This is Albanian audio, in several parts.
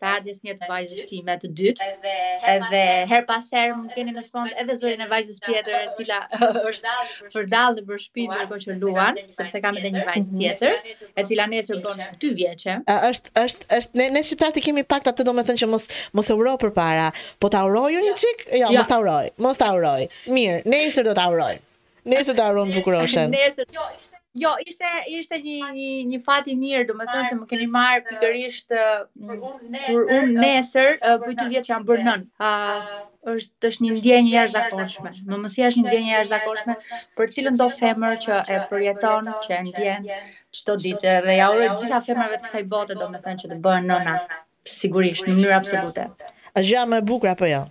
të ardhjes një të vajzës time të dytë. Edhe herë pas here mund të keni në sfond edhe zërin e vajzës tjetër e cila është vërdallë nëpër shtëpi ndërkohë që luan, sepse kam edhe një vajzë tjetër, e cila nesër bën 2 vjeçe. Është është është ne ne shqiptarët i kemi pak atë domethënë që mos mos e uro përpara. Po ta uroj një çik? Jo, jo, mos ta uroj. Mos ta uroj. Mirë, nesër do ta uroj. Nesër ta uroj bukuroshen. Nesër. Jo, ishte jo, ishte ishte një një një fat i mirë, domethënë se më keni marrë pikërisht kur unë nesër bëj dy vjet që jam bërë nënë. Ë është është një ndjenjë e jashtëzakonshme. Mëmësia është një ndjenjë e jashtëzakonshme për cilëndo femër që e përjeton, që e ndjen çdo ditë dhe ia uroj gjithë femrave të kësaj bote domethënë që të bëhen nëna. Sigurisht, në mënyrë absolute. Është gjëja më e bukur apo jo?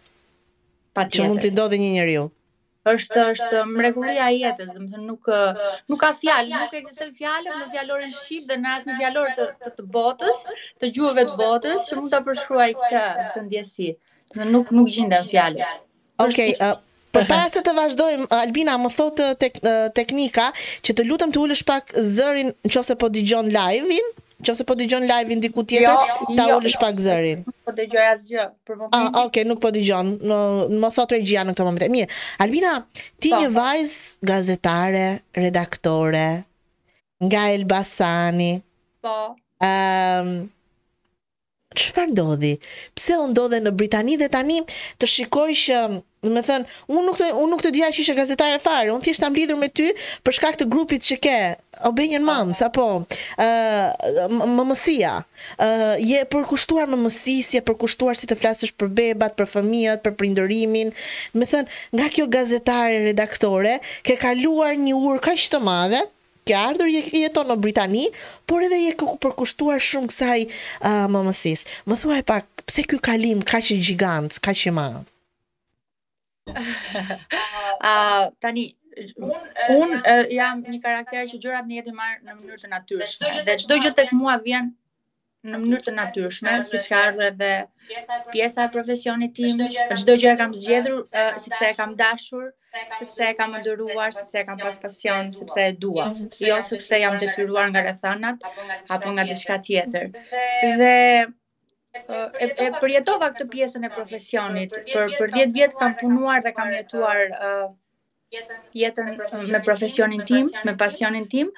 Po, që mund t'i ndodhë një njeriu. është është mrekullia e jetës, domethënë nuk nuk ka fjalë, nuk ekzistojnë fjalët në fjalorin shqip dhe në asnjë fjalor të, të të botës, të gjuhëve të botës që mund ta përshkruajë këtë këtë ndjesi. Në nuk nuk gjinden fjalë. Okej, okay, uh, Përpara se të vazhdojmë, Albina, më thotë tek, teknika që të lutem të ulësh pak zërin në qoftë se po dëgjon live-in, Në qoftë se po dëgjon live-in diku tjetër, jo, ta jo, ulësh jo, pak zërin. Nuk po dëgjoj asgjë për ah, momentin. Ah, okay, nuk po dëgjon. Më më thotë regjia në këtë moment. Mirë. Albina, ti po. një vajzë gazetare, redaktore nga Elbasani. Po. Ehm um, Çfarë ndodhi? Pse u ndodhe në Britani dhe tani të shikoj që, domethënë, unë nuk të unë nuk të dija që ishe gazetare fare, unë thjesht jam lidhur me ty për shkak të grupit që ke, Albanian Moms apo ë mëmësia. Ë je përkushtuar mëmësisë, je përkushtuar si të flasësh për bebat, për fëmijët, për prindërimin. Domethënë, nga kjo gazetare redaktore ke kaluar një urë kaq të madhe Ke ardhur je jeton në Britani, por edhe i je përkushtuar shumë kësaj mëmësisë. Më thuaj pak, pse ky kalim kaq gjigant, kaq i madh? Tani, unë jam një karakter që gjërat në jetë i marr në mënyrë të natyrshme dhe çdo gjë tek mua vjen në mënyrë të natyrshme, siç ka ardhur edhe pjesa e profesionit tim, çdo gjë e kam zgjedhur uh, sepse e kam dashur, sepse e kam ëndërruar, sepse e kam pas pasion, sepse e dua, jo sepse jam detyruar nga rrethanat apo nga diçka tjetër. Dhe e, e përjetova këtë pjesën e profesionit. Për për 10 vjet kam punuar dhe kam jetuar uh, jetën me profesionin tim, me pasionin tim,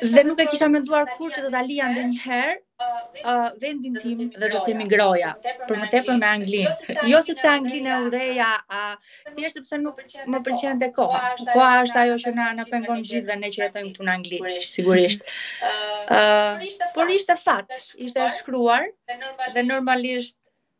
dhe nuk e kisha menduar kurrë që do ta lija ndonjëherë uh, vendin tim dhe do të emigroja për më tepër në Angli. Jo sepse Anglinë e urreja, a thjesht sepse nuk më pëlqente koha. Koha është ajo që na na pengon gjithëve ne që jetojmë këtu në Angli, sigurisht. Uh, por ishte fat, ishte e shkruar dhe normalisht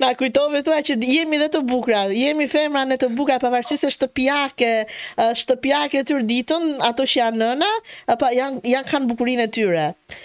Na kujtove thua që jemi dhe të bukura, jemi femra ne të bukura pavarësisht se shtëpiake, shtëpiake tërë ditën, ato që janë nëna, apo janë janë kanë bukurinë e tyre.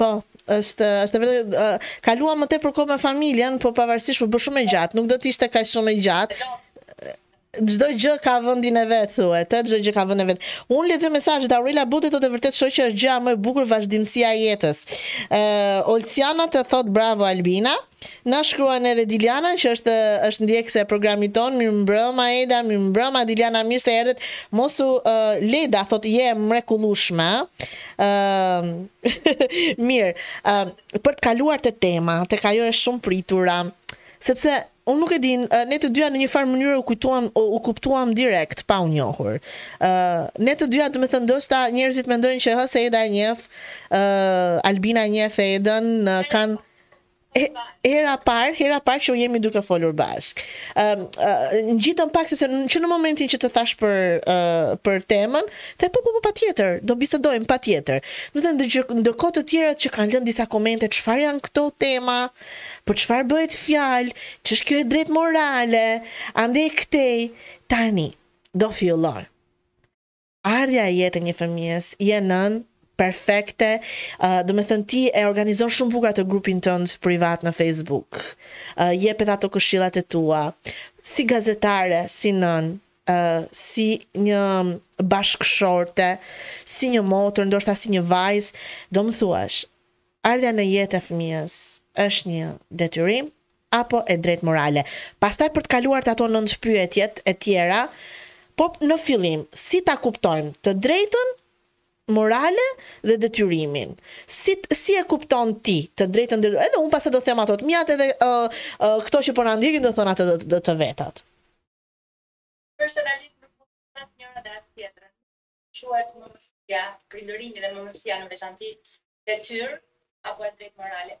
Po, është e vërtetë uh, kaluam më tepër kohë me familjen, po pavarësisht u bë shumë e gjatë, nuk do të ishte kaq shumë e gjatë. Çdo gjë ka vendin e vet, thuhet, ë, çdo gjë ka vendin e vet. Unë lexoj mesazhet Aurela Bote thotë vërtet shoqja është gjëja më e bukur vazhdimësia e jetës. Ë, uh, Olsiana të thotë bravo Albina. Na shkruan edhe Diljana që është ndjekëse e programit tonë mirëmbrëma Eda mirëmbrëma Diljana mirë se erdhët mos u uh, Leda thotë je e mrekullueshme uh, mirë uh, për të kaluar te tema tek ajo e shumëpritura sepse unë nuk e di, ne të dyja në një farë mënyrë u kujtuam u kuptuam direkt pa u njohur. Ë uh, ne të dyja, domethënë, ndoshta njerëzit mendojnë që ose Eda e njef, ë uh, Albina e njef Edën, uh, kanë hera e parë, hera e parë që u jemi duke folur bashkë. Ëm uh, ngjitëm pak sepse që në momentin që të thashë për uh, për temën, the po po po patjetër, do bisedojmë patjetër. Domethënë ndërkohë të tjerat që kanë lënë disa komente, çfarë janë këto tema? Për çfarë bëhet fjalë? Ç'është kjo e drejtë morale? Andej këtej tani do fillojmë. Ardhja në jetë e një fëmijës, je nënë, perfekte, domethënë ti e organizon shumë bukur atë grupin tënd privat në Facebook, jep ato këshillat e tua, si gazetare, si nënë, si një bashkëshorte, si një motër, ndoshta si një vajzë, do më thuash, ardhja në jetë e fëmijës është një detyrim, apo e drejtë morale. Pastaj për të kaluar te ato nënpyetjet e tjera, po në fillim, si ta kuptojmë të drejtën morale dhe detyrimin? Si si e kupton ti të drejtën dhe edhe unë pastaj do them ato të miat edhe ë ë këto që po na ndjekin do thonë ato të të vetat. Personalisht nuk mund të flas njëra dhe as tjetrën. Quhet mëmësia, prindërimi dhe mëmësia në veçanti detyrë apo e drejtë morale?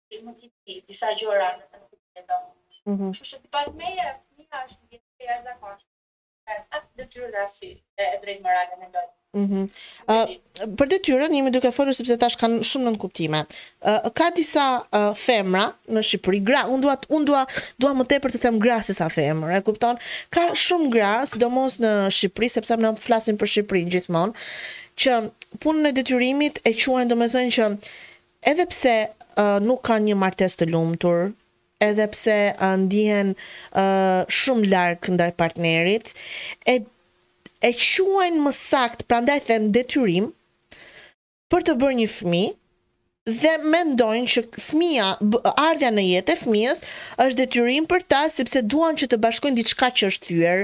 Dhe nuk i di, disa gjëra në të nuk i do. Mhm. Kështu që sipas meje, fëmija është një gjë e jashtëzakonshme. As detyrë dhe as e drejtë morale mendoj. Mhm. Për detyrën jemi duke folur sepse tash ka shumë nënkuptime. Ka disa femra në Shqipëri, gra, unë dua unë dua dua më tepër të them gra se sa femër, e kupton? Ka shumë gra, sidomos në Shqipëri, sepse ne flasim për Shqipërinë gjithmonë, që punën e detyrimit e quajnë domethënë që Edhe pse nuk kanë një martesë të lumtur, edhe pse ndihen shumë larg ndaj partnerit, e e quajnë më saktë, prandaj them detyrim, për të bërë një fëmijë dhe mendojnë që fëmija, ardhja në jetë e fëmijës është detyrim për ta sepse duan që të bashkojnë diçka që është thyer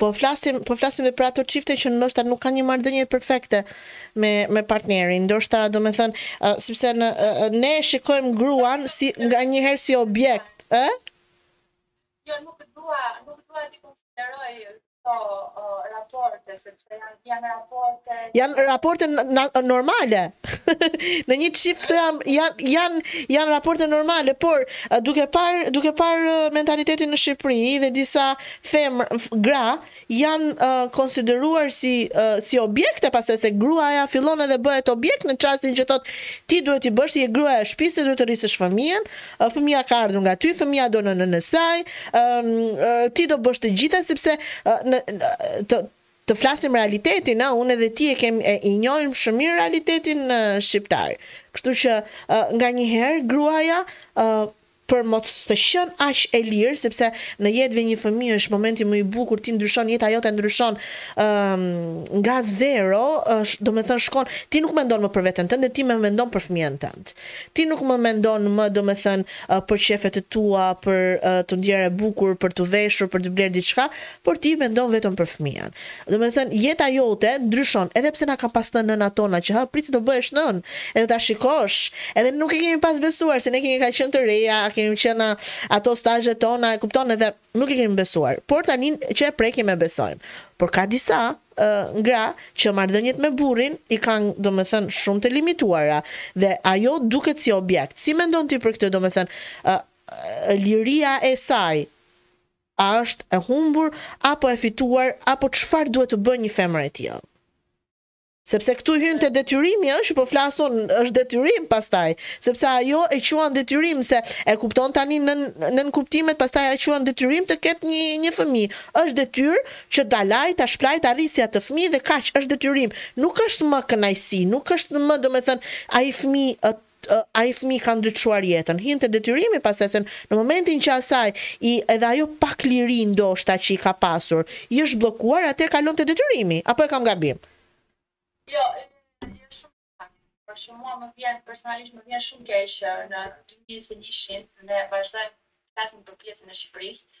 Po flasim, po flasim dhe për ato çifte që ndoshta nuk kanë një marrëdhënie perfekte me me partnerin. Ndoshta, domethënë, uh, sepse në uh, ne shikojmë gruan si nganjëherë si objekt, ë? Jo, nuk dua, nuk dua të konsideroj raporte, sepse janë janë raporte. Janë raporte normale. në një çift këto janë janë janë janë raporte normale, por duke parë duke parë mentalitetin në Shqipëri dhe disa femra gra janë uh, konsideruar si uh, si objekte pasi që gruaja fillon edhe bëhet objekt në çastin që thotë ti duhet të bësh ti je gruaja e shpisë, duhet të rrisesh fëmijën, Ë fëmija ka ardhur nga ty, fëmija do nënën e saj, ë ë ti do bësh të gjitha sepse ë në të të flasim realitetin ë, unë edhe ti e kemi e njohim shumë mirë realitetin shqiptar. Kështu që ë nganjëherë gruaja ë për mos të qenë aq e lirë, sepse në jetë vjen një fëmijë, është momenti më i bukur, ti ndryshon jeta jote ndryshon ë nga zero, është domethënë shkon, ti nuk mendon më për veten tënde, ti më mendon për fëmijën tënd. Ti nuk më mendon më domethënë për qefet e tua, për t'u ndjerë e bukur, për t'u veshur, për të blerë diçka, por ti mendon vetëm për fëmijën. Domethënë, jeta jote ndryshon, edhe pse na kanë pas thënë nënat tona që ha prit të bëhesh nënë, edhe ta shikosh, edhe nuk e kemi pas besuar, se ne kemi ka qenë të reja, kemi qenë ato stazhet tona, e kupton, edhe nuk e kemi besuar. Por tani që e prekim e besojmë. Por ka disa gra që marrëdhëniet me burrin i kanë domethënë shumë të limituara dhe ajo duket si objekt. Si mendon ti për këtë, domethënë liria e saj a është e humbur apo e fituar apo çfarë duhet të bëjë një femër e tillë? Sepse këtu hyn te detyrimi, ëh, që po flas unë, është detyrim pastaj, sepse ajo e quan detyrim se e kupton tani nën nënkuptimet, pastaj ajo e quan detyrim të ketë një një fëmijë. Është detyrë Që ta laj, ta shplaj, ta rris atë fëmijë dhe kaq, është detyrim, nuk është më kënaqësi, nuk është më domethënë ai fëmijë ai fëmijë m'ka ndriçuar jetën, hyn te detyrimi pastaj se në momentin që asaj i edhe ajo pak liri ndoshta që i ka pasur i është bllokuar atëherë kalon te detyrimi, apo e kam gabim? Jo, je shumë e saktë. Por që mua më vjen personalisht më vjen shumë keq që në dy mijë e njëzet e një ne vazhdojmë të flasim për pjesën e Shqipërisë,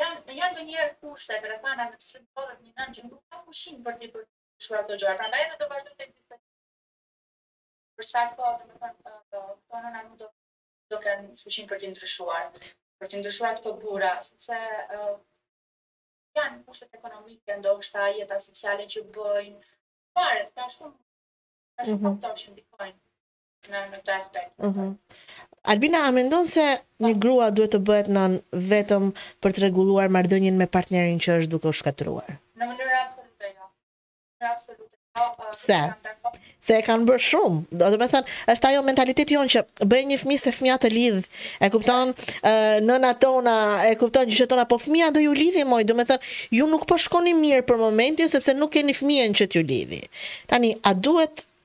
janë janë ndonjëherë kushtet, rrethana në të cilën ndodhet një nënë që nuk ka fuqinë për të ndryshuar këto gjëra. Prandaj edhe do vazhdojë të ekzistojë. Për sa kohë, domethënë, këto nëna nuk do do kanë fuqinë për t'i ndryshuar, për t'i ndryshuar këta burra, sepse uh, janë kushtet ekonomike, ndoshta jeta sociale që bëjnë. Varet, ka shumë ka shumë mm -hmm. faktorë që ndikojnë. Në në të aspekt. Ëh. Mhm. Albina, a mendon se një grua duhet të bëhet nënë vetëm për të rregulluar marrëdhënien me partnerin që është duke u shkatërruar? Në mënyrë absolute jo. Në absolute jo. Pse? Se e kanë bërë shumë. Domethënë, është ajo mentaliteti jonë që bëj një fëmijë se fëmija të lidh. E kupton? Ë nënat tona, e kupton gjyshet tona, po fëmija do ju lidhi moj, domethënë, ju nuk po shkoni mirë për momentin sepse nuk keni fëmijën që t'ju lidhi. Tani, a duhet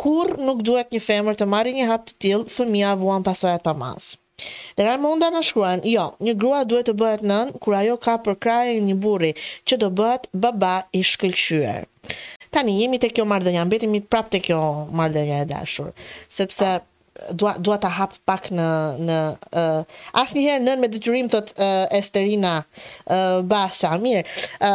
Kurrë nuk duhet një femër të marri një hap të tillë, fëmija vuan pasojat pa masë. Dhe Raimonda na shkruan, Jo, një grua duhet të bëhet nënë kur ajo ka përkrahjen e një burri që do bëhet baba i shkëlqyer. Tani jemi te kjo marrëdhënia, mbetemi prapë te kjo marrëdhënia e dashur, sepse dua dua ta hap pak në në ë asnjëherë nënë me detyrim thotë ë Esterina ë Basha. Mirë, ë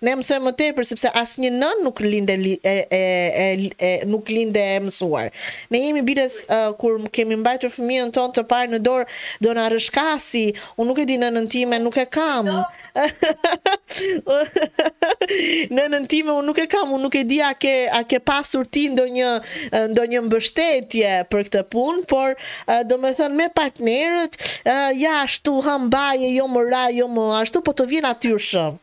Ne mësojmë më tepër sepse asnjë nënë nuk lind e e nuk lind e mësuar. Ne jemi biles uh, kur kemi mbajtur fëmijën tonë të parë në dorë, do na rrëshkasi. Unë nuk e di nënën time, nuk e kam. nënën time unë nuk e kam, unë nuk e di a ke a ke pasur ti ndonjë ndonjë mbështetje për këtë punë, por uh, domethënë me partnerët, uh, ja ashtu ha mbaje, jo më ra, jo më ashtu, po të vjen natyrshëm.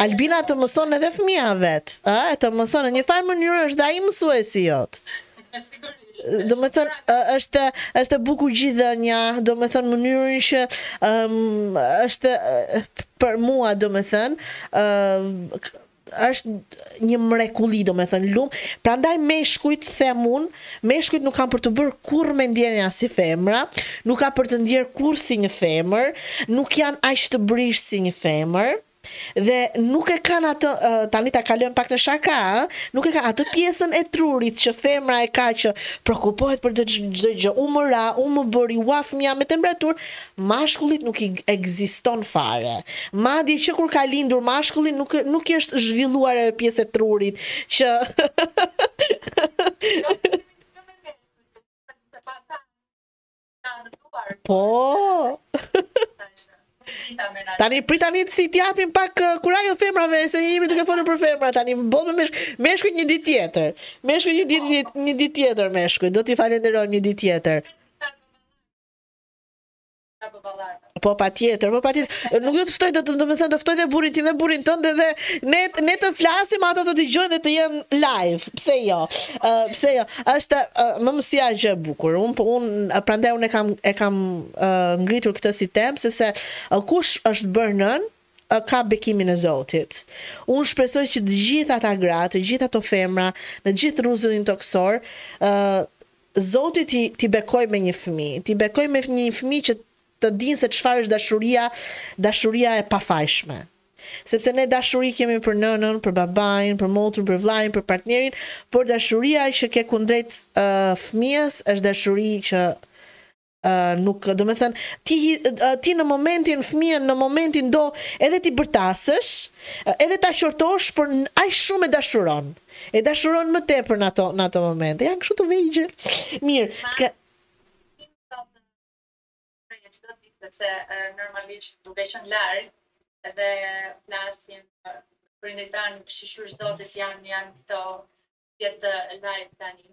Albina të mëson edhe fëmija vetë, ë, të mëson në një farë mënyrë është dhe ai mësuesi jot. Domethënë, është, është e bukur gjithë dhënia, domethënë mënyrën që um, është për mua, domethënë, uh, është një mrekulli domethënë lum prandaj meshkujt them unë meshkujt nuk kanë për t'u bërë kurrë me ndjenja si femra nuk kanë për të ndjerë kurrë si një femër nuk janë aq të brishtë si një femër dhe nuk e kanë atë tani ta kalojmë pak në shaka ë nuk e kanë atë pjesën e trurit që femra e ka që preokupohet për çdo gjë u më ra u më bëri ua fëmija me temperaturë Mashkullit nuk i ekziston fare. Madje që kur ka lindur mashkulli nuk nuk i është zhvilluar ajo pjesë e trurit që Po. Tani prit tani si t'i japim pak uh, kurajo femrave se jemi duke folur për femra tani bëjmë meshk, meshkujt një ditë tjetër. Meshkujt një ditë një ditë tjetër meshkujt. Do t'i falenderojmë një ditë tjetër. Po patjetër, po patjetër. Nuk do të ftoj, domethënë, do ftoj dhe burrin tim dhe burrin tënd edhe ne, ne të flasim, ato të dëgjojnë dhe të jenë live. Pse jo? Uh, pse jo? Është uh, më mësia gjë e bukur. Unë, po, unë, prandaj unë e kam, e kam uh, ngritur këtë si temë, sepse uh, kush është bërë nënë, uh, ka bekimin e Zotit. Unë shpresoj që të gjitha ato gra, të gjitha ato femra, në gjithë rruzullin tokësor, uh, Zoti t'i t'i bekojë me një fëmijë t'i bekojë me një fëmijë që të dinë se çfarë është dashuria dashuria e pafajshme sepse ne dashuri kemi për nënën për babain për motrën për vëllain për partnerin por dashuria që ke kundrejt fëmijës është dashuri që Uh, nuk domethënë ti uh, ti në momentin fëmijën në momentin do edhe t'i bërtasësh uh, edhe ta qortosh por aq shumë e dashuron e dashuron më tepër në ato, në ato momente janë kështu të vegjël mirë ka... sepse uh, normalisht duke qenë larg edhe flasim për nënat tona shyqyr Zotit janë janë këto jetë live tani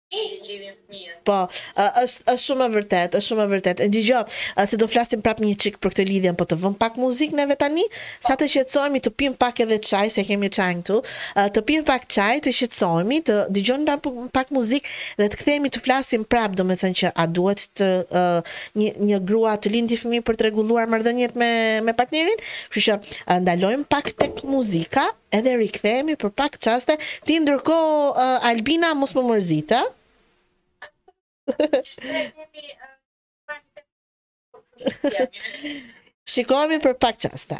Po, është është shumë e vërtetë, është shumë e vërtetë. Dëgjo, se do flasim prapë një çik për këtë lidhje, po të vëmë pak muzikë neve tani, sa të qetësohemi, të pimë pak edhe çaj, se kemi çaj këtu. Të pimë pak çaj, të qetësohemi, të dëgjojmë pak, pak muzikë dhe të kthehemi të flasim prapë, domethënë që a duhet të uh, një, një grua të lindë fëmijë për të rregulluar marrëdhëniet me me partnerin? Kështu që ndalojmë pak tek muzika Edhe rikthehemi për pak çaste. Ti ndërkohë Albina mos m'u mërzit, ë? Shikohemi për pak çaste.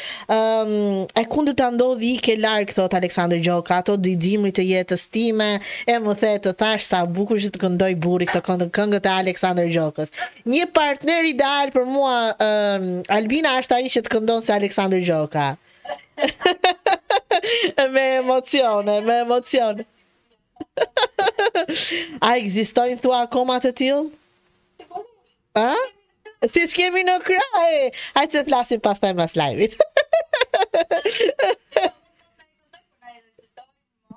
Ëm, e kundërta ndodhi ike larg thotë Aleksandër Gjoka, ato ditë dimri të jetës time e më the të thash sa bukur që të këndojë burri këto këngë këngët e Aleksandër Gjokës. Një partner ideal për mua ëm, Albina është ai që të këndon si Aleksandër Gjoka. me emocione, me emocione. A ekzistojnë thua akoma të tillë? A? Siç e kemi në krah? Hajt se flasim pastaj mas live-it.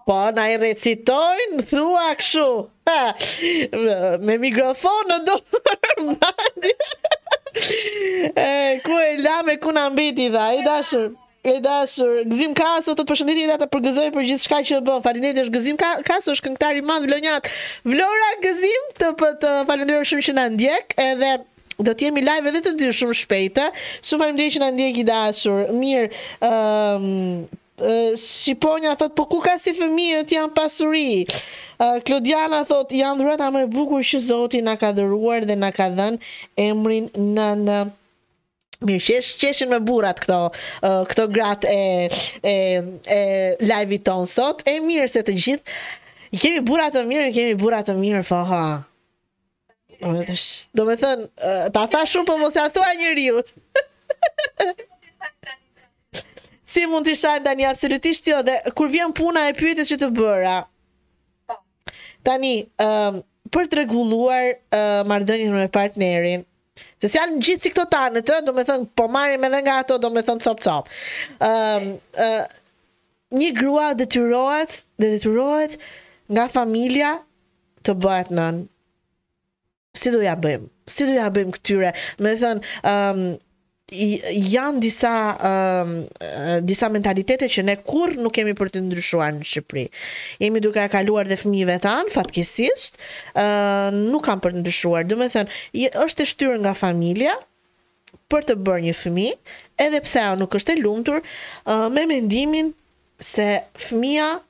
Po, na i recitojnë, thua kështu. Me mikrofon në dorë, mandi. Ku e lamë ku na mbeti, dha, i dashur. E dashur, Gëzim Kaso, të përshëndes edhe të përgëzoj për gjithçka që bën. Faleminderit, është Gëzim Kaso, është këngëtar i madh vlonjat. Vlora Gëzim, të të falenderoj shumë që na ndjek, edhe do të jemi live edhe të dy shumë shpejt. Shumë faleminderit që na ndjek i dashur. Mirë, ëm um, Shqiponja thotë, po ku ka si fëmijët janë pasuri? Klodiana thotë, janë dhurata më e bukur që Zoti na ka dhuruar dhe na ka dhënë emrin nënë Mirë, qesh, qeshin me burrat këto, uh, këto gratë e, e, e live-it tonë sot, e mirë se të gjithë, i kemi burrat të mirë, i kemi burrat të mirë, po ha. Domethënë, uh, ta tha shumë, po mos ia thuaj njeriut. si mund të shajnë tani, absolutisht jo, dhe kur vjen puna e pyetjes që të bëra, tani, um, për të rregulluar uh, marrëdhënien me partnerin, Se s'janë gjithë si këto tanët, domethënë, po marrim edhe nga ato, domethënë, copë-copë. Um, uh, një grua detyrohet, dhe detyrohet nga familja të bëhet nënë. Si do ia bëjmë? Si do ia bëjmë këtyre? Domethënë, um, janë disa disa mentalitete që ne kurrë nuk kemi për të ndryshuar në Shqipëri. Jemi duke e kaluar dhe fëmijëve tanë fatkeqësisht, nuk kanë për të ndryshuar. Domethënë, është e shtyrë nga familja për të bërë një fëmijë, edhe pse ajo nuk është e lumtur, me mendimin se fëmija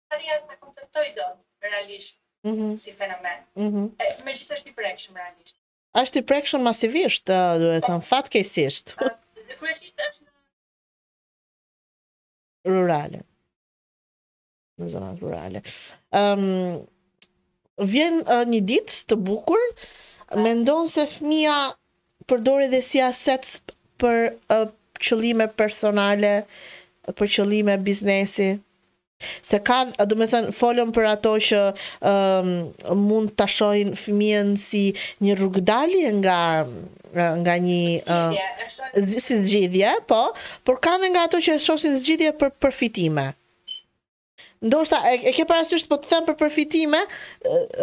Shqiptaria s'ta konceptoj dot realisht si fenomen. Megjithëse është i prekshëm realisht. Është i prekshëm masivisht, duhet thënë, fatkeqësisht. Dhe kryesisht është në rurale. Në zonat rurale. Ëm vjen një ditë të bukur, mendon se fëmija përdoret dhe si aset për qëllime personale, për qëllime biznesi? Se ka, domethënë, folëm për ato që um, mund ta shohin fëmijën si një rrugëdalje nga, nga një... Uh, si zgjidhje, po, por ka dhe nga ato që e shohin zgjidhje për përfitime. Ndoshta, e, e ke parasysh ç'po të them për përfitime,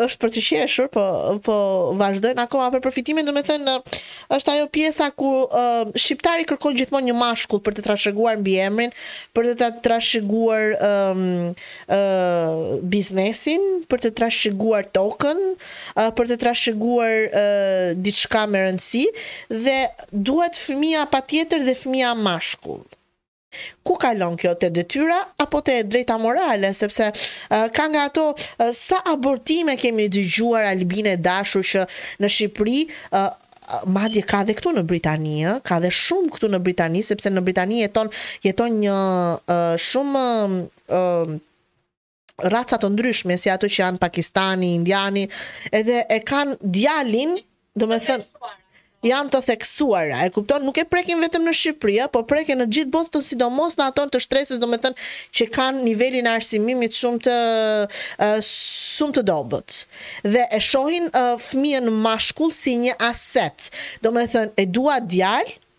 është për të qeshur, po po vazhdojnë akoma për përfitime, domethënë është ajo pjesa ku uh, shqiptari kërkon gjithmonë një mashkull për të trashëguar mbiemrin, për të trashëguar um, uh, biznesin, për të trashëguar tokën, uh, për të trashëguar uh, diçka me rëndësi dhe duhet fëmija patjetër dhe fëmija mashkull. Ku kalon kjo te detyra apo te e drejta morale, sepse ka nga ato sa abortime kemi dëgjuar Albinë e dashur që në Shqipëri madje ka dhe këtu në Britani ë, ka dhe shumë këtu në Britani sepse në Britani jeton jeton një shumë raca të ndryshme si ato që janë pakistani, indiani, edhe e kanë djalin, domethënë, janë të theksuara, e kupton, nuk e prekin vetëm në Shqipëri, po prekin në gjithë botën, sidomos në ato të shtresës, domethënë, që kanë nivelin e arsimimit shumë të, shumë të dobët. Dhe e shohin fëmijën mashkull si një aset, domethënë, e dua djalë,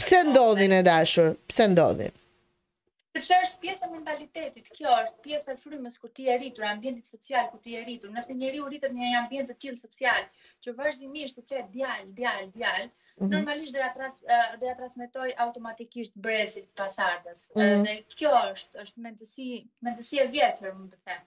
Pse ndodhin e dashur? Pse ndodhin? Sepse është pjesë e mentalitetit, kjo është pjesë e frymës ku ti je rritur, ambientit social ku ti je rritur. Nëse njeriu rritet në një ambient të tillë social, që vazhdimisht i flet djalë, djalë, djalë, mm -hmm. normalisht do ia tras do ia transmetojë automatikisht brezit pasardhës. Mm -hmm. Dhe kjo është, është mendësi, mendësi e vjetër, mund të them.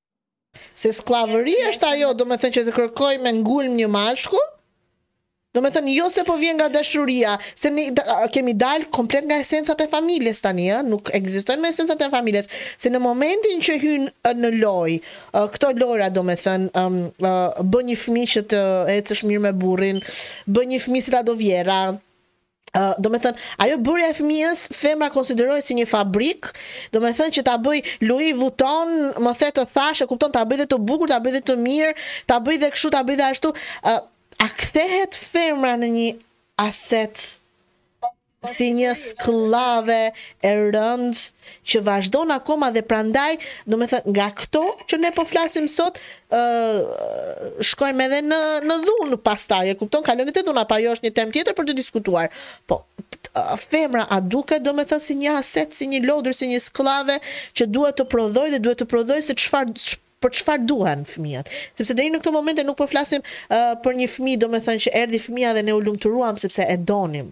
Se skllavëri është ajo, domethënë që të kërkojë me ngulm një mashkull, domethënë jo se po vjen nga dashuria, se ne kemi dalë komplet nga esencat e familjes tani, ë, nuk ekzistojnë më esencat e familjes, se në momentin që hyjnë në lojë, këto lojëra domethënë, bëj një fëmijë që të ecësh mirë me burrin, bëj një fëmijë siç e do vjehrra, Uh, domethënë, ajo bërja e fëmijës, femra konsiderohet si një fabrikë, domethënë që ta bëjë Louis Vuitton, më the të thashë, e kupton, ta bëjë dhe të bukur, ta bëjë dhe të mirë, ta bëjë dhe kështu, ta bëjë dhe ashtu, uh, a kthehet femra në një aset si një skllave e rëndë që vazhdon akoma dhe prandaj, domethënë, nga këto që ne po flasim sot, ë shkojmë edhe në në dhunë pastaj, e kupton, kalojmë te dhuna, po ajo është një temë tjetër për të diskutuar. Po femra a duket domethënë si një aset, si një lodër, si një skllave që duhet të prodhojë dhe duhet të prodhojë se çfarë për çfarë duhen fëmijët. Sepse deri në këto momente nuk po flasim uh, për një fëmijë, domethënë që erdhi fëmija dhe ne u lumturuam sepse e donim.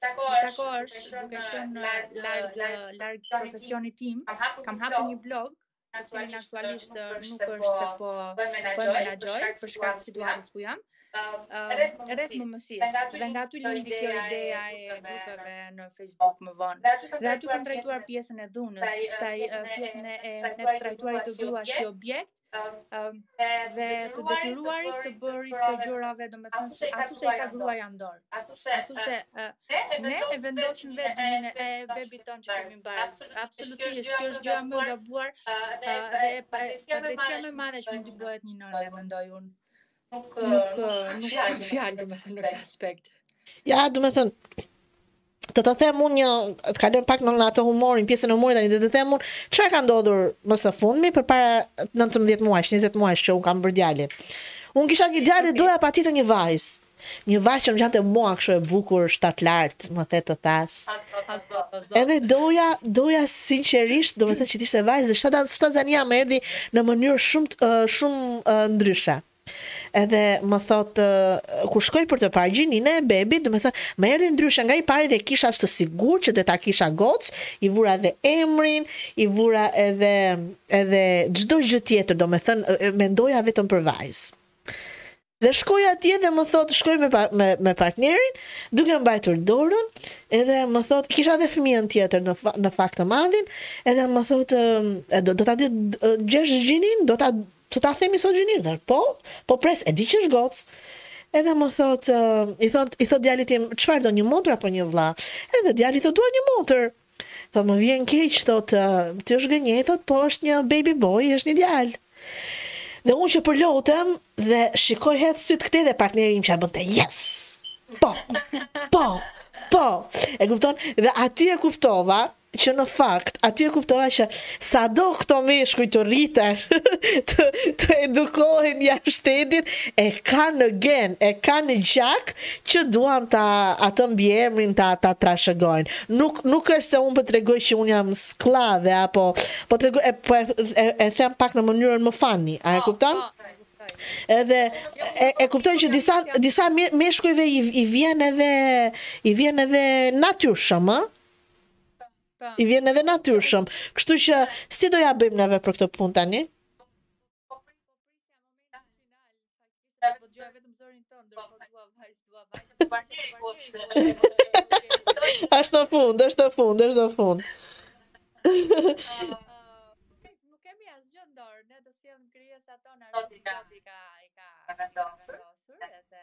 Disa kohësh, duke qenë në larg larg profesionit tim, kam hapur një blog të cilin aktualisht nuk është se po po e menaxhoj për shkak të situatës ku jam. Rreth mëmësisë, dhe nga aty lindi kjo ideja e grupeve në Facebook më vonë. Dhe aty kam trajtuar pjesën e dhunës, kësaj pjesën e të trajtuarit të gruas si objekt, dhe të detyruarit të bërit të gjërave, domethënë se ashtu se i ka gruaja në dorë. Ashtu se ne e vendosim vetë gjininë e bebit tonë që kemi mbarë. Absolutisht, kjo është gjëja më e gabuar dhe padrejtësia më e madhe që mund t'i bëhet një nëne, mendoj unë. Nuk nuk nuk ka fjalë domethënë në këtë aspekt. Ja, domethënë të të them unë një, të kalojmë pak në atë humorin, pjesën e humorit tani, të të them unë, çfarë ka ndodhur më së fundmi përpara 19 muajsh, 20 muajsh që unë kam bërë djalin. Unë kisha një djalë dhe doja patjetër një vajzë. Një vajzë që më ngjante mua kështu e bukur, shtatlartë, më the të thashë. Edhe doja, doja sinqerisht, domethënë që të ishte vajzë, dhe shtat shtatzania më erdhi në mënyrë shumë të- ë, shumë ë, ndryshe. Edhe më thotë, ë, kur shkoj për të parë gjininë e bebit, domethënë më erdhi ndryshe nga i pari dhe e kisha të sigurt që do ta kisha gocë, i vura edhe emrin, i vura edhe edhe çdo gjë tjetër, domethënë ë, ë, mendoja vetëm për vajzë. Dhe shkoj atje dhe më thotë shkoj me me, me partnerin, duke mbajtur dorën, edhe më thotë kisha edhe fëmijën tjetër në në fakt të madhin, edhe më thotë do, do ta dëgjosh gjininë, do ta të ta themi sot gjininë, dhe po, po pres, e di që është gocë. Edhe më thotë, i thotë, i thotë djalit tim, çfarë do një motër apo një vëlla? Edhe djali thotë, dua një motër. Po më vjen keq thotë, të të zhgënjej thotë, po është një baby boy, është një djalë. Dhe unë që përlotem dhe shikoj hedh sytë këtej dhe partneri im që bënte. Yes! Po. Po. Po. E kupton? Dhe aty e kuptova që në fakt, aty e kuptova që Sado këto meshkuj të rriten, të të edukohen jashtë shtetit, e kanë në gen, e kanë në gjak që duan ta atë mbiemrin ta ta trashëgojnë. Nuk nuk është se unë po tregoj që unë jam skllave apo po tregoj e po e e them pak në mënyrën më funny. A e po, kupton? Po, po, e kuptoj. Edhe e, e kupton që disa disa meshkujve i, i vjen edhe i vjen edhe natyrshëm, ë? i vjen edhe natyrshëm. Kështu që si do ia bëjmë neve për këtë punë tani? Është në fund, është në fund, është në fund. Nuk kemi asgjë në dorë, ne do si e në kryes ato në rëndë i ka vendosur, e të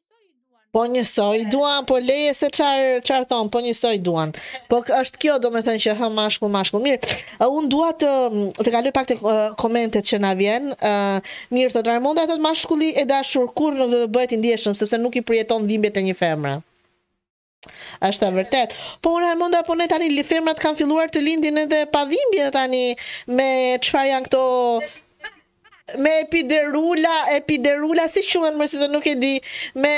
Po njësoj i duan, po leje se çar çar thonë, po njësoj i duan. Po është kjo domethënë që hë mashkull mashkull. Mirë, unë dua të të kaloj pak te komentet që na vijnë. Ë mirë thotë Raimonda thotë mashkulli e dashur kurrë nuk do të bëhet i ndjeshëm sepse nuk i përjeton dhimbjet e një femre. Është e vërtet. Po unë Raimonda po ne tani li femrat kanë filluar të lindin edhe pa dhimbje tani me çfarë janë këto me epiderula, epiderula si quhen mo se nuk e di, me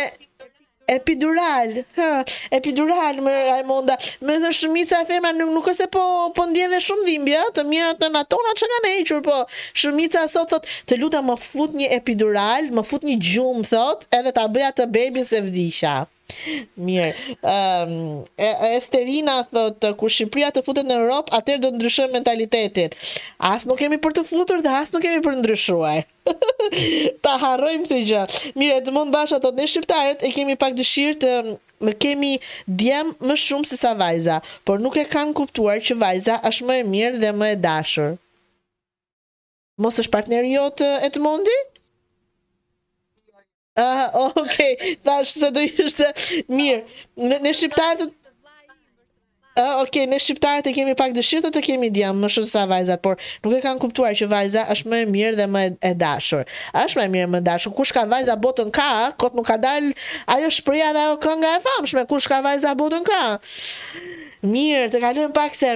Epidural, ha, epidural me Raimonda. Domethënë shumica e femrave nuk nuk është se po po ndjen shumë dhimbje, të mjerat nënat tona që kanë hequr, po shumica sot thot, të lutem më fut një epidural, më fut një gjum thot, edhe ta bëja të bebin se vdiqa. Mirë. Ëm um, Esterina thotë kur Shqipëria të futet në Europë, atëherë do të ndryshojë mentalitetin. As nuk kemi për t'u futur dhe as nuk kemi për të ndryshuar. Ta harrojmë këtë gjë. Mirë, Edmond Basha thotë ne shqiptarët e kemi pak dëshirë të kemi djem më shumë se sa vajza, por nuk e kanë kuptuar që vajza është më e mirë dhe më e dashur. Mos është partneri jot Edmondi? Ah, okay. Tash se do ishte mirë. Ne ne shqiptarët Ah, okay, ne shqiptarët e kemi pak dëshirë të kemi djem më shumë sa vajzat, por nuk e kanë kuptuar që vajza është më e mirë dhe më e dashur. Është më e mirë më e dashur. Kush ka vajza botën ka, kot nuk ka dal ajo shprehja dhe ajo kënga e famshme, kush ka vajza botën ka. Mirë, të kalojmë pak se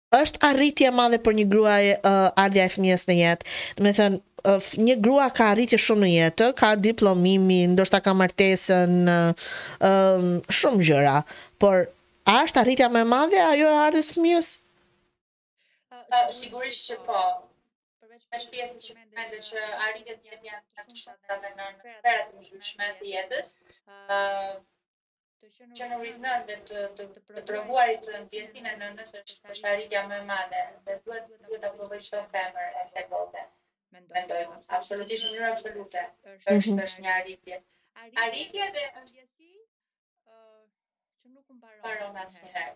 Është arritje e madhe për një grua ë ardhja e fëmijës në jetë. Domethënë një grua ka arritje shumë në jetë, ka diplomimin, ndoshta ka martesën, ë shumë gjëra, por a është arritja më e madhe ajo e ardhjes fëmijës? Sigurisht që po. Përveç pjesës që përmende që arritjet në jetë janë të shumta dhe në sfera të ndryshme të jetës, ë që u rrita nënë dhe të të provuarit të ndjesisë së nënës është është arritja më e madhe dhe duhet duhet ta provoj çdo femër e kësaj bote. Mendoj, absolutisht në mënyrë absolute. Është është një arritje. Arritje dhe ndjesi që nuk mbaron asnjëherë.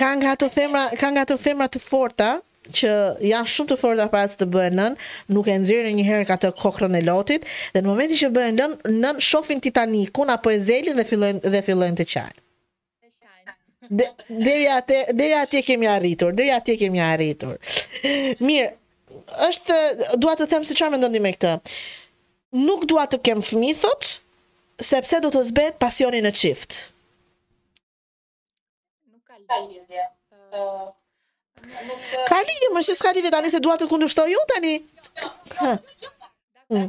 Ka nga ato femra, ka nga ato femra të forta që janë shumë të forta para se të bëhen nën, nuk e nxjerrin një herë atë kokrrën e lotit dhe në momentin që bëhen nën, shofin Titanikun apo Ezelin dhe fillojnë dhe fillojnë të qajnë. Deri atje, deri atje kemi arritur, deri atje kemi arritur. Mirë, është dua të them se çfarë mendoni me këtë. Nuk dua të kem fëmijë thot sepse do të zbehet pasioni në çift. Nuk ka lidhje. Ka lidhje, mo s'ka lidhje tani se dua të kundërshtoj unë tani. Hë. Mm.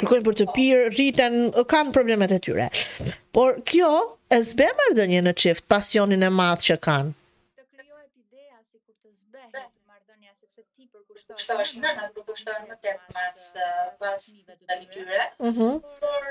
kërkojnë për të pirë, rriten, kanë problemet e tyre. Por kjo e zbeh marrëdhënien në çift, pasionin e madh që kanë. Të krijohet ideja sikur të zbehet marrëdhënia sepse ti i përkushtohesh më, atë përkushton më tepër pas pas të tyre. Mhm. Por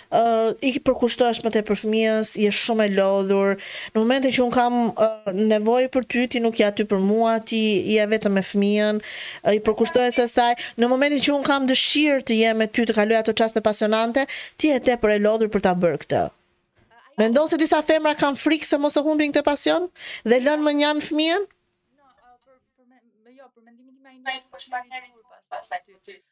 I përkushtohesh më tepër fëmijës, je shumë e lodhur. Në momentin që unë kam nevojë për ty, ti nuk je aty për mua, ti je vetëm me fëmijën. I përkushtohesh asaj. Në momentin që unë kam dëshirë të jem me ty, të kaloj ato çaste pasionante, ti je tepër e lodhur për ta bërë këtë. Mendon se disa femra kanë frikë se mos e humbin këtë pasion dhe lënë mënjanë fëmijën?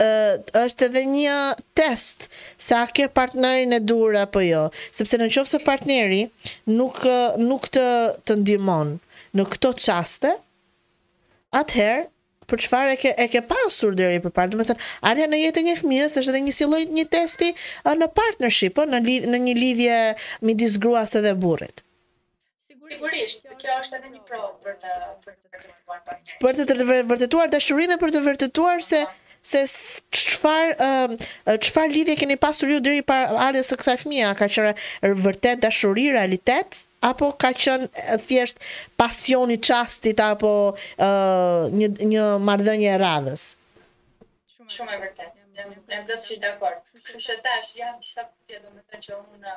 është edhe një test se a ke partnerin e duhur apo jo, sepse në qoftë se partneri nuk nuk të të ndihmon në këto çaste, atëherë për çfarë e ke e ke pasur deri përpara, domethënë ardhja në jetë e një fëmijës është edhe një si lloj një testi në partnership, po në lidh, në një lidhje midis gruas edhe burrit. Sigurisht, kjo është edhe një provë për të për të vërtetuar partnerin. Për të të vërtetuar dashurinë dhe për të vërtetuar se se çfar çfar lidhje keni pasur ju deri para ardhjes së kësaj fëmije, a ka qenë vërtet dashuri, realitet apo ka qenë thjesht pasioni i çastit apo një një marrëdhënie e radhës? Shumë shumë e vërtetë. Jam jam plotësisht dakord. Kështu që tashmë sa pyetje domethënë që unë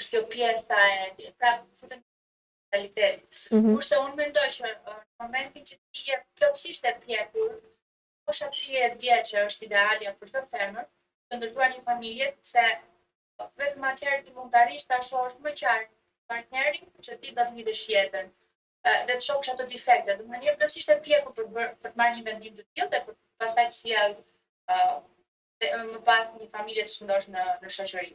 është kjo pjesa e pra futemi në realitet. Mm -hmm. Kurse unë mendoj që në momentin që ti je plotësisht e pjekur, mosha 30 vjeçe është idealja për çdo femër, të ndërtuar një familje sepse vetëm atëherë ti mund të arrish ta shohësh më qartë partnerin që ti do të lidhësh jetën dhe të shohësh ato defekte. Domethënë je plotësisht e pjekur për për të marrë një vendim të tillë dhe për pastaj të sjellë më pas një familje të shëndoshë në në shoqëri.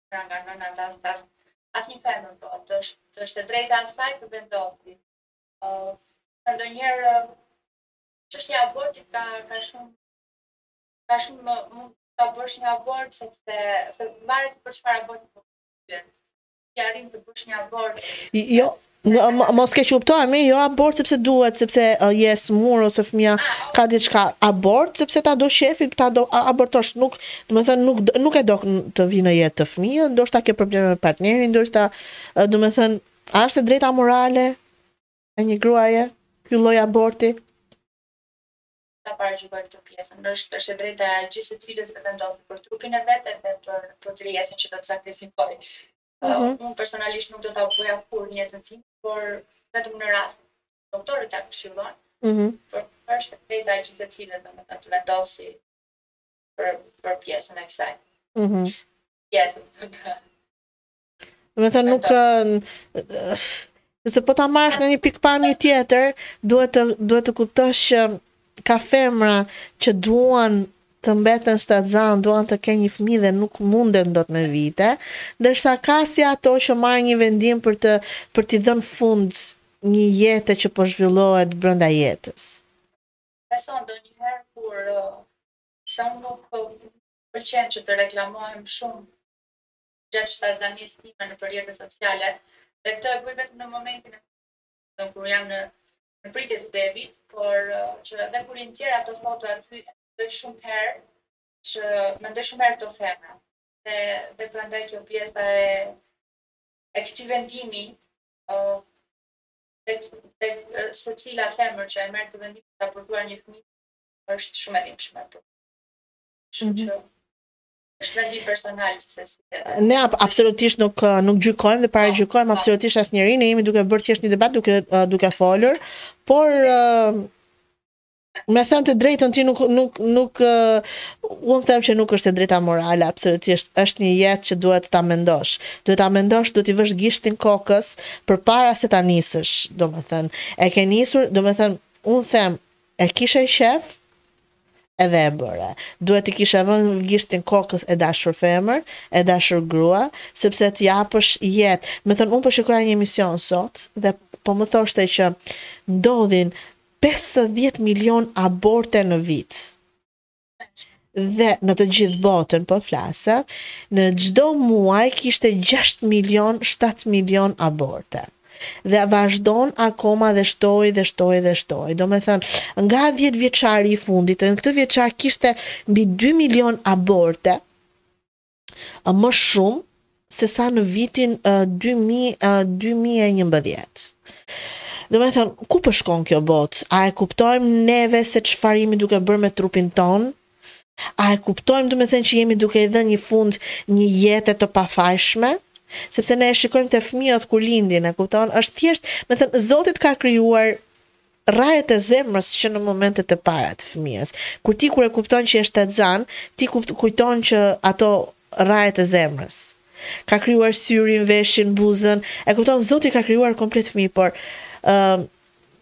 pra nga nëna ta thas asnjë femër po, është të është e drejta e saj të vendosi ë uh, ndonjëherë çështja e abortit ka ka shumë ka shumë më mund ta bësh një abort sepse se varet për çfarë abort po bën ti arrin të bësh një abort jo Mos keqkuptohemi, jo abort sepse duhet, sepse je e sëmurë ose fëmija ka diçka, abort sepse ta do qejfi, ta abortosh, nuk, domethënë nuk nuk e do të vijë në jetë fëmija, ndoshta ke probleme me partnerin, ndoshta domethënë a është e drejta morale e një gruaje ky lloj aborti? ta paraqitoj këtë pjesën. Është është e drejta e gjithsecilës të vendosë për trupin e vet edhe për për krijesën që do të sakrifikojë. Mhm. Unë personalisht nuk do ta bëja kurrë në jetën time, por vetëm në rast doktorët ta këshillojnë. Mhm. Por është e drejta e gjithsecilës domethënë të vendosë për për pjesën e kësaj. Mhm. Pjesën. Domethënë nuk Se po ta marrësh në një pikëpamje tjetër, duhet të duhet të kuptosh që ka femra që duan të mbeten shtatzanë, duan të kenë një fëmijë dhe nuk munden dot me vite, ndërsa ka si ato që marrin një vendim për të për t'i dhënë fund një jete që po zhvillohet brenda jetës. Besoj ndonjëherë kur unë nuk pëlqej që të reklamohem shumë gjatë shtatzanies time nëpër rrjete sociale dhe këtë e bëj vetëm në momentin kur jam në në pritje të bebit, por që edhe kur i nxjerr ato foto aty e bëj shumë herë që mendoj shumë herë këto femra. Dhe dhe prandaj kjo pjesa e e këtij vendimi o e e secila femër që e merr këtë vendim të abortuar një fëmijë është shumë e dhimbshme. Shumë mm -hmm. Është mendim personal gjithsesi. Ne absolutisht nuk nuk gjykojmë dhe paragjykojmë absolutisht asnjërin, ne jemi duke bërë thjesht një debat duke duke folur, por me thënë të drejtën ti nuk nuk nuk uh, unë them që nuk është e drejta morale absolutisht është një jetë që duhet ta mendosh duhet ta mendosh duhet t'i vësh gishtin kokës përpara se ta nisësh domethënë e ke nisur domethënë unë them e kishe shef Edhe e bëre. Duhet t'i kishe vënë gishtin kokës e dashur femër, e dashur grua, sepse të japësh jetë. Me thënë unë po shikoja një emision sot dhe po më thoshte që ndodhin pesëdhjetë milion aborte në vit. Dhe në të gjithë botën po flas, në çdo muaj kishte gjashtë milion, shtatë milion aborte. Dhe vazhdon akoma dhe shtohet dhe shtohet dhe shtohet. Domethënë, nga dhjetëvjeçari i fundit, në këtë vjeçar kishte mbi dy milion aborte, më shumë se sa në vitin dy mijë, dy mijë e njëmbëdhjetë. Domethënë, ku po shkon kjo botë? A e kuptojmë neve se çfarë jemi duke bërë me trupin tonë? A e kuptojmë domethënë që jemi duke i dhënë një fund një jete të pafajshme? Sepse ne e shikojmë te fëmijët kur lindin, e kupton? Është thjesht, me thënë, Zoti të ka krijuar rrahjet e zemrës që në momentet e para të fëmijës. Kur ti kur e kupton që je shtatzan, ti kujton që ato rrahjet e zemrës. Ka krijuar syrin, veshin, buzën. E kupton, Zoti ka krijuar komplet fëmijë, por ë uh,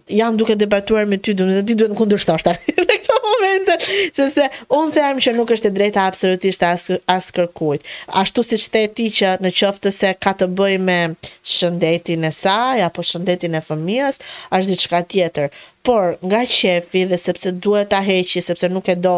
Jam duke debatuar me ty, domethënë ti duhet të kundërshtosh tani në këtë moment, sepse un them që nuk është e drejta absolutisht as as kërkujt. Ashtu siç the ti që në qoftë se ka të bëjë me shëndetin e saj apo shëndetin e fëmijës, është diçka tjetër. Por, nga qefi dhe sepse duhet ta heqi, sepse nuk e do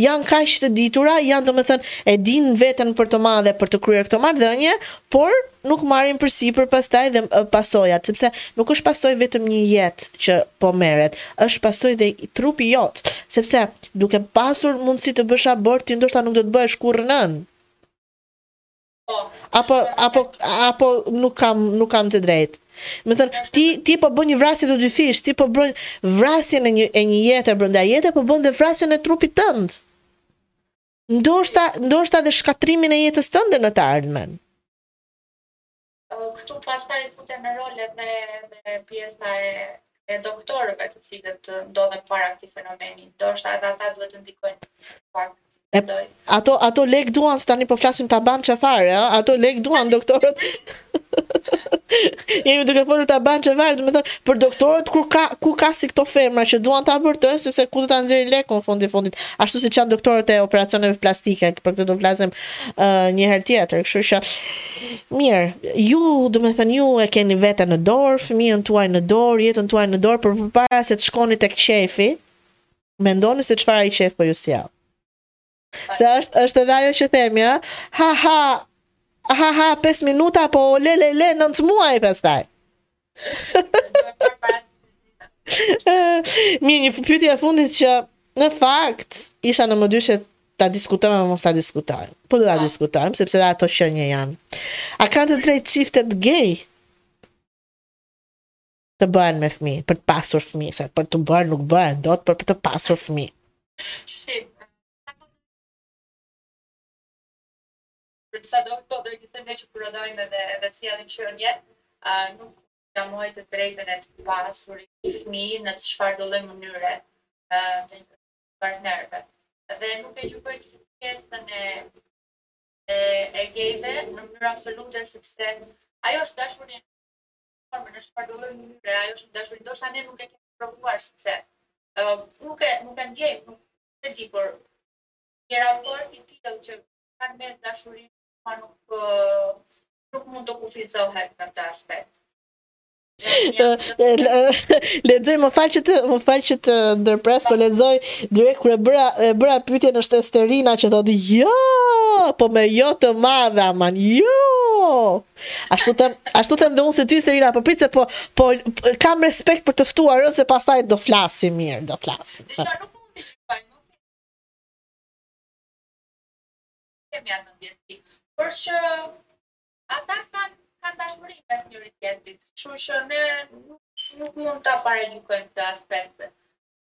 Janë kaq të ditura, janë domethënë e dinë veten për të madhe për të kryer këto marrëdhënie, por nuk marrin përsipër pastaj dhe pasojat, sepse nuk është pasojë vetëm një jetë që po merret, është pasojë dhe trupi jot, sepse duke pasur mundësi të bësh abort ti ndoshta nuk do të bëhesh kurrë nënë. Apo apo apo nuk kam nuk kam të drejtë. Domethënë, ti ti po bën një vrasje të dyfishtë, ti po bën vrasjen e një e një jete brenda jete, po bën dhe vrasjen e trupit tënd. Ndoshta ndoshta dhe shkatrimin e jetës tënde në të ardhmen. Këtu pastaj futen në rol dhe dhe pjesa e e doktorëve të cilët ndodhen para këtij fenomeni. Ndoshta edhe ata duhet të ndikojnë pak. E, ato ato lek duan se tani po flasim taban fare, ëh? Ato lek duan doktorët. Jemi duke folur taban fare, domethënë për doktorët kur ka ku ka si këto femra që duan ta abortojnë sepse ku do ta nxjerrin lekun fundi i fundit. Ashtu siç janë doktorët e operacioneve plastike, për këtë do të flasim uh, një herë tjetër, kështu që Mirë, ju, domethënë ju e keni veten në dorë, fëmijën tuaj në dorë, jetën tuaj në dorë, por përpara se të shkoni tek qejfi, mendoni se çfarë ai qejf po ju sjell. Se është është edhe ajo që themi, ë? Ha ha. Ha ha, 5 minuta po le le le 9 muaj pastaj. Mirë, një pyetje e fundit që në fakt isha në mëdyshje ta diskutojmë apo mos ta diskutojmë. Po do ta diskutojmë sepse dhe ato qenie janë. A kanë të drejtë çiftet gay? të bëhen me fëmijë, për të pasur fëmijë, se për t'u bërë nuk bëhen, dot, por për të pasur fëmijë. Shqip. Për sa do këto do i kishte ndeshur Prodojmë edhe edhe sjellin qenie nuk ja mohoj të drejtën e të pasurit një fëmijë në çfarëdo lloj mënyre të partnerëve dhe nuk e gjykoj pjesën e e e gejve në mënyrë absolute sepse ajo është dashuri formën në çfarëdo lloj mënyre ajo është dashuri ndoshta ne nuk e kemi provuar sepse nuk e nuk e ndjejmë nuk e di por një raport i tillë që Kanë me dashurinë, pra nuk, nuk mund të kufizohet në këtë aspekt. Lexoj më fal që të më fal që të ndërpres, po lexoj direkt kur e bëra e bëra pyetjen është Esterina që thotë jo, po me jo të madhe aman. Jo. Ashtu them, ashtu them dhe unë si ty Esterina, po prit se po po kam respekt për të ftuar se pastaj do flasim mirë, do flasim. kemi atë ndjesi, por që ata kanë kanë dashuri mes njëri-tjetrit, kështu që ne nuk, nuk mund ta paragjykojmë këtë aspekt.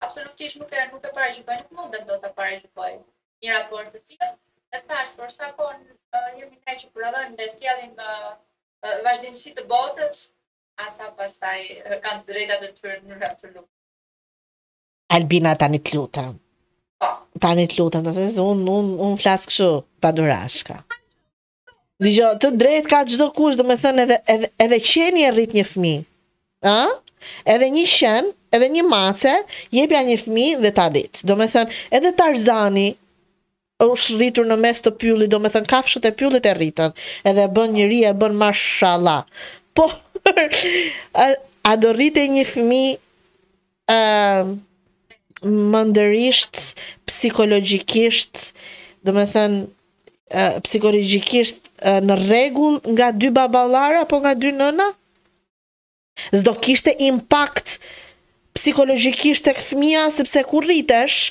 Absolutisht nuk e nuk e paragjykoj, nuk mundem dot ta paragjykoj një raport të tillë. E thashë për sa kohë jemi ne që prodhojmë dhe sjellim vazhdimësi të botës, ata pastaj kanë të drejtat e tyre në mënyrë absolute. Albina tani të lutem. Tani të lutem, domethënë unë, unë, unë flas kështu, pa dorashka. Dëgjo, të drejtë ka çdokush, domethënë edhe, edhe, edhe qeni e rrit një fmi. A? Edhe një qen, edhe një mace, jepja një fmi dhe ta rrit. Domethënë, edhe Tarzani, Është rritur në mes të pyllit, domethënë kafshët e pyllit e rritën, edhe e bënë njeri e bënë mashalla. Po a, a do rritej një fëmijë ë mendërisht, psikologjikisht, domethënë psikologjikisht në rregull nga dy baballarë apo nga dy nëna? S'do kishte impakt psikologjikisht tek fëmija sepse kur rritesh,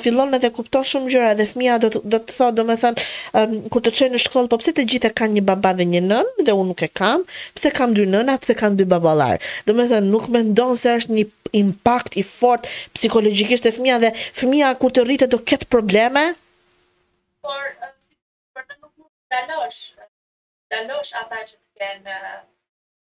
fillon edhe kupton shumë gjëra dhe fëmija do të do të thotë domethënë kur të çojë në shkollë po pse të gjithë e kanë një baba dhe një nënë dhe unë nuk e kam, pse kam dy nëna, pse kam dy baballarë. Domethënë nuk mendon se është një impakt i fortë psikologjikisht te fëmija dhe fëmija kur të rritet do ketë probleme, por sikur për të nuk mund të ndalosh ndalosh ata që të kenë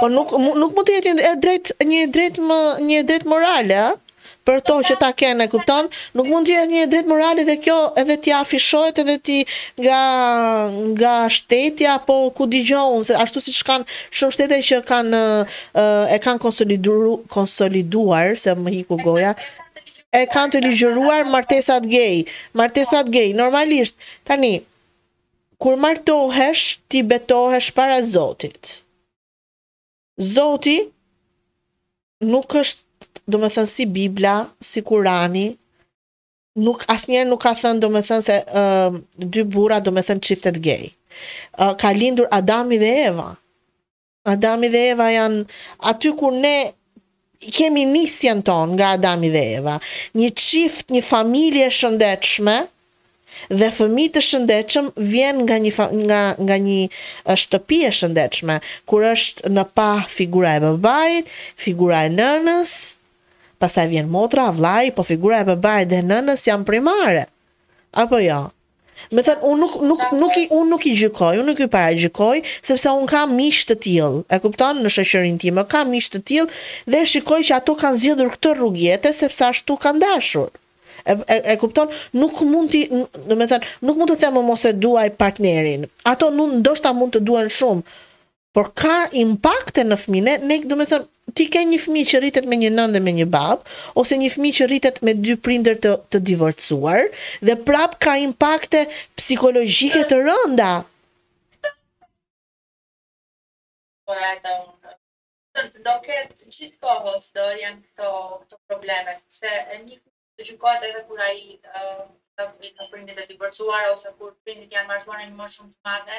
Po nuk nuk mund të jetë një e drejtë një e drejtë më një e drejtë morale, a? Për to që ta kenë, kupton? Nuk mund të jetë një e drejtë morale dhe kjo edhe t'i afishohet edhe t'i nga nga shteti apo ku di gjë unë ashtu siç kanë shumë shtete që kanë e kanë konsoliduar konsoliduar se më iku goja e kanë të ligjëruara martesat gay, martesat gay normalisht. Tani Kur martohesh ti betohesh para Zotit. Zoti nuk është, domethënë, si Bibla, si Kurani, nuk asnjëherë nuk ka thënë domethënë se uh, dy burra domethënë çiftet gay. Uh, ka lindur Adami dhe Eva. Adami dhe Eva janë aty kur ne kemi nisjen tonë nga Adami dhe Eva. Një çift, një familje e shëndetshme dhe fëmijë të shëndetshëm vjen nga një nga nga një shtëpi e shëndetshme, kur është në pah figura e babait, figura e nënës, pastaj vjen motra, vllai, po figura e babait dhe nënës janë primare. Apo jo? Me thënë, unë nuk, nuk, nuk i, unë nuk i gjykoj, unë nuk i paragjykoj, sepse unë kam miq të tillë, e kupton, në shoqërinë time, kam miq të tillë dhe e shikoj që ato kanë zgjedhur këtë rrugë jete sepse ashtu kanë dashur. E, e, e kupton? Nuk mund ti, domethënë, nuk mund të them më mos e duaj partnerin. Ato nuk ndoshta mund të duan shumë, por ka impakte në fëmijë ne ne domethënë ti ke një fëmijë që rritet me një nënë dhe me një babë ose një fëmijë që rritet me dy prindër të të divorcuar dhe prap ka impakte psikologjike të rënda. Po ja do do ketë gjithë kohës do jenë këto këto probleme se një të gjykohet edhe kur ai uh, ka prindit e divorcuar ose kur prindit janë martuar në një moshë shumë të madhe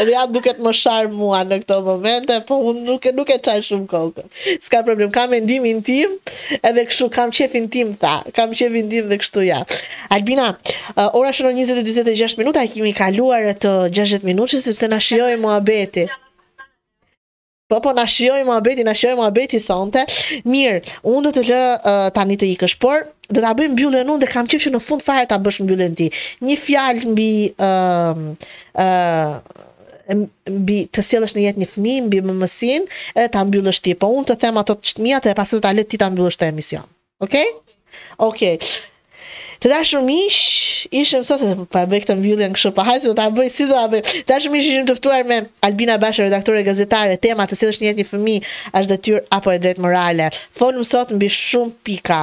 Edhe ja duket më shan mua në këto momente, po unë nuk e nuk e çaj shumë kokën. S'ka problem, kam mendimin tim, edhe kështu kam qefin tim tha. Kam qefin tim dhe kështu ja. Albina, uh, ora shënon 20:46 minuta, e kemi kaluar atë 60 minutëshe sepse na shijoi muhabeti. Po po na shijoi muhabeti, na shijoi muhabeti sonte. Mirë, unë do të lë uh, tani të ikësh, por do ta bëj mbylljen unë dhe kam qejf që në fund fare ta bësh mbylljen ti. Një fjalë mbi ë uh, ë uh, mbi të sjellësh në jetë një fëmijë mbi mëmësinë edhe ta mbyllësh ti. Po unë të them ato të mia dhe pastaj ta le ti ta mbyllësh këtë emision. Okej? Okay? Okej. Okay. Të dashur miq, ishim sot edhe ta bëj këtë mbylljen kështu, pa hajde do ta bëj si do ta bëj. Të dashur miq, ishim të ftuar me Albina Basha, redaktore gazetare, tema të sjellësh në jetë një fëmijë, është detyrë apo e drejtë morale. Folëm sot mbi shumë pika.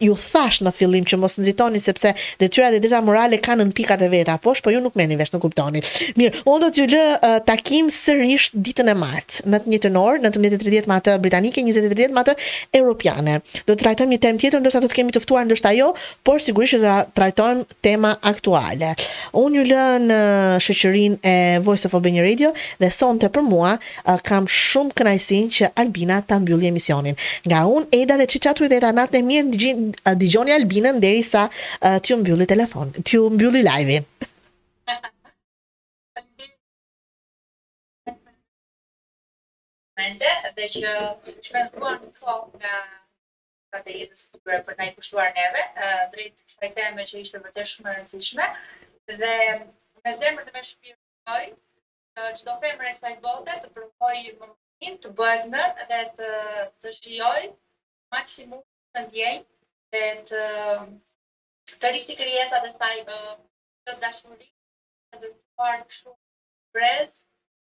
Ju thashë në fillim që mos nxitoni sepse detyra dhe e drejta morale kanë pikat e veta, po po ju nuk merrni vesh, nuk kuptoni. Mirë, unë do t'ju lë uh, takim sërish ditën e martë, në të njëjtën orë, në 19:30 me atë britanike, 20:30 me atë europiane. Do të trajtojmë një temë tjetër, ndoshta do të kemi të ftuar, ndoshta jo, por sigurisht që do të trajtojmë tema aktuale. Unë ju lë në shoqërinë e Voice of Albania Radio dhe sonte për mua kam shumë kënaqësinë që Albina ta mbyllë emisionin. Nga unë, Eda dhe Qiqatu i dhe Eda natën e mirë, dëgjoni Albinën derisa t'ju mbyllë telefon, t'ju mbyllet live-i. momente dhe që shpenzuan kohë nga jetës së tyre për të na i kushtuar neve, drejt kësaj teme që ishte vërtet shumë e rëndësishme dhe me zemër dhe me shpirt dua që çdo femër e kësaj bote të provojë mëmësinë, të bëhet nënë dhe të të shijojë maksimum të ndjej dhe të të rrisë krijesa të saj të dashuri të dërtuar shumë brez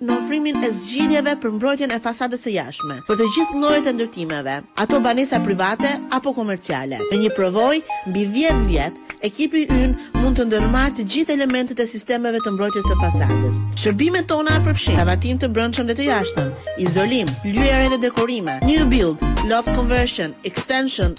në ofrimin e zgjidhjeve për mbrojtjen e fasadës së jashtme për të gjithë llojet e ndërtimeve, ato banesa private apo komerciale. Me një përvojë mbi dhjetë vjet, ekipi ynë mund të ndërmarrë të gjithë elementët e sistemeve të mbrojtjes së fasadës. Shërbimet tona përfshijnë suvatim të brendshëm dhe të jashtëm, izolim, lyerje dhe dekorime, new build, loft conversion, extension,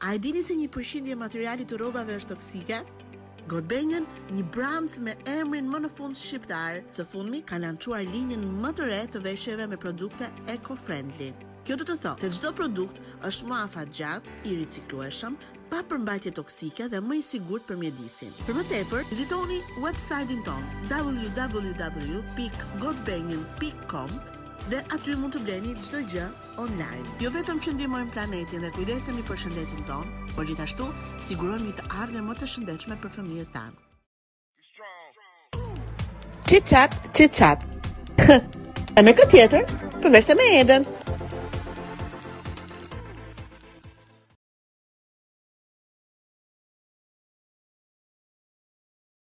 A e dini se një përqindje e materialit të rrobave është toksike? Got Bangën, një brand me emrin më në fund shqiptar, së fundmi ka lançuar linjën më të re të veshjeve me produkte eco-friendly. Kjo do të thotë se çdo produkt është më afatgjatë, i riciklueshëm, pa përmbajtje toksike dhe më i sigurt për mjedisin. Për më tepër, vizitoni website-in tonë www.godbengen.com dhe aty mund të bleni çdo gjë online. Jo vetëm që ndihmojmë planetin dhe kujdesemi për shëndetin tonë, por gjithashtu sigurojmë një të ardhme më të shëndetshme për fëmijët tanë. Chit chat, chit chat. E me kë tjetër, përveç se me Eden.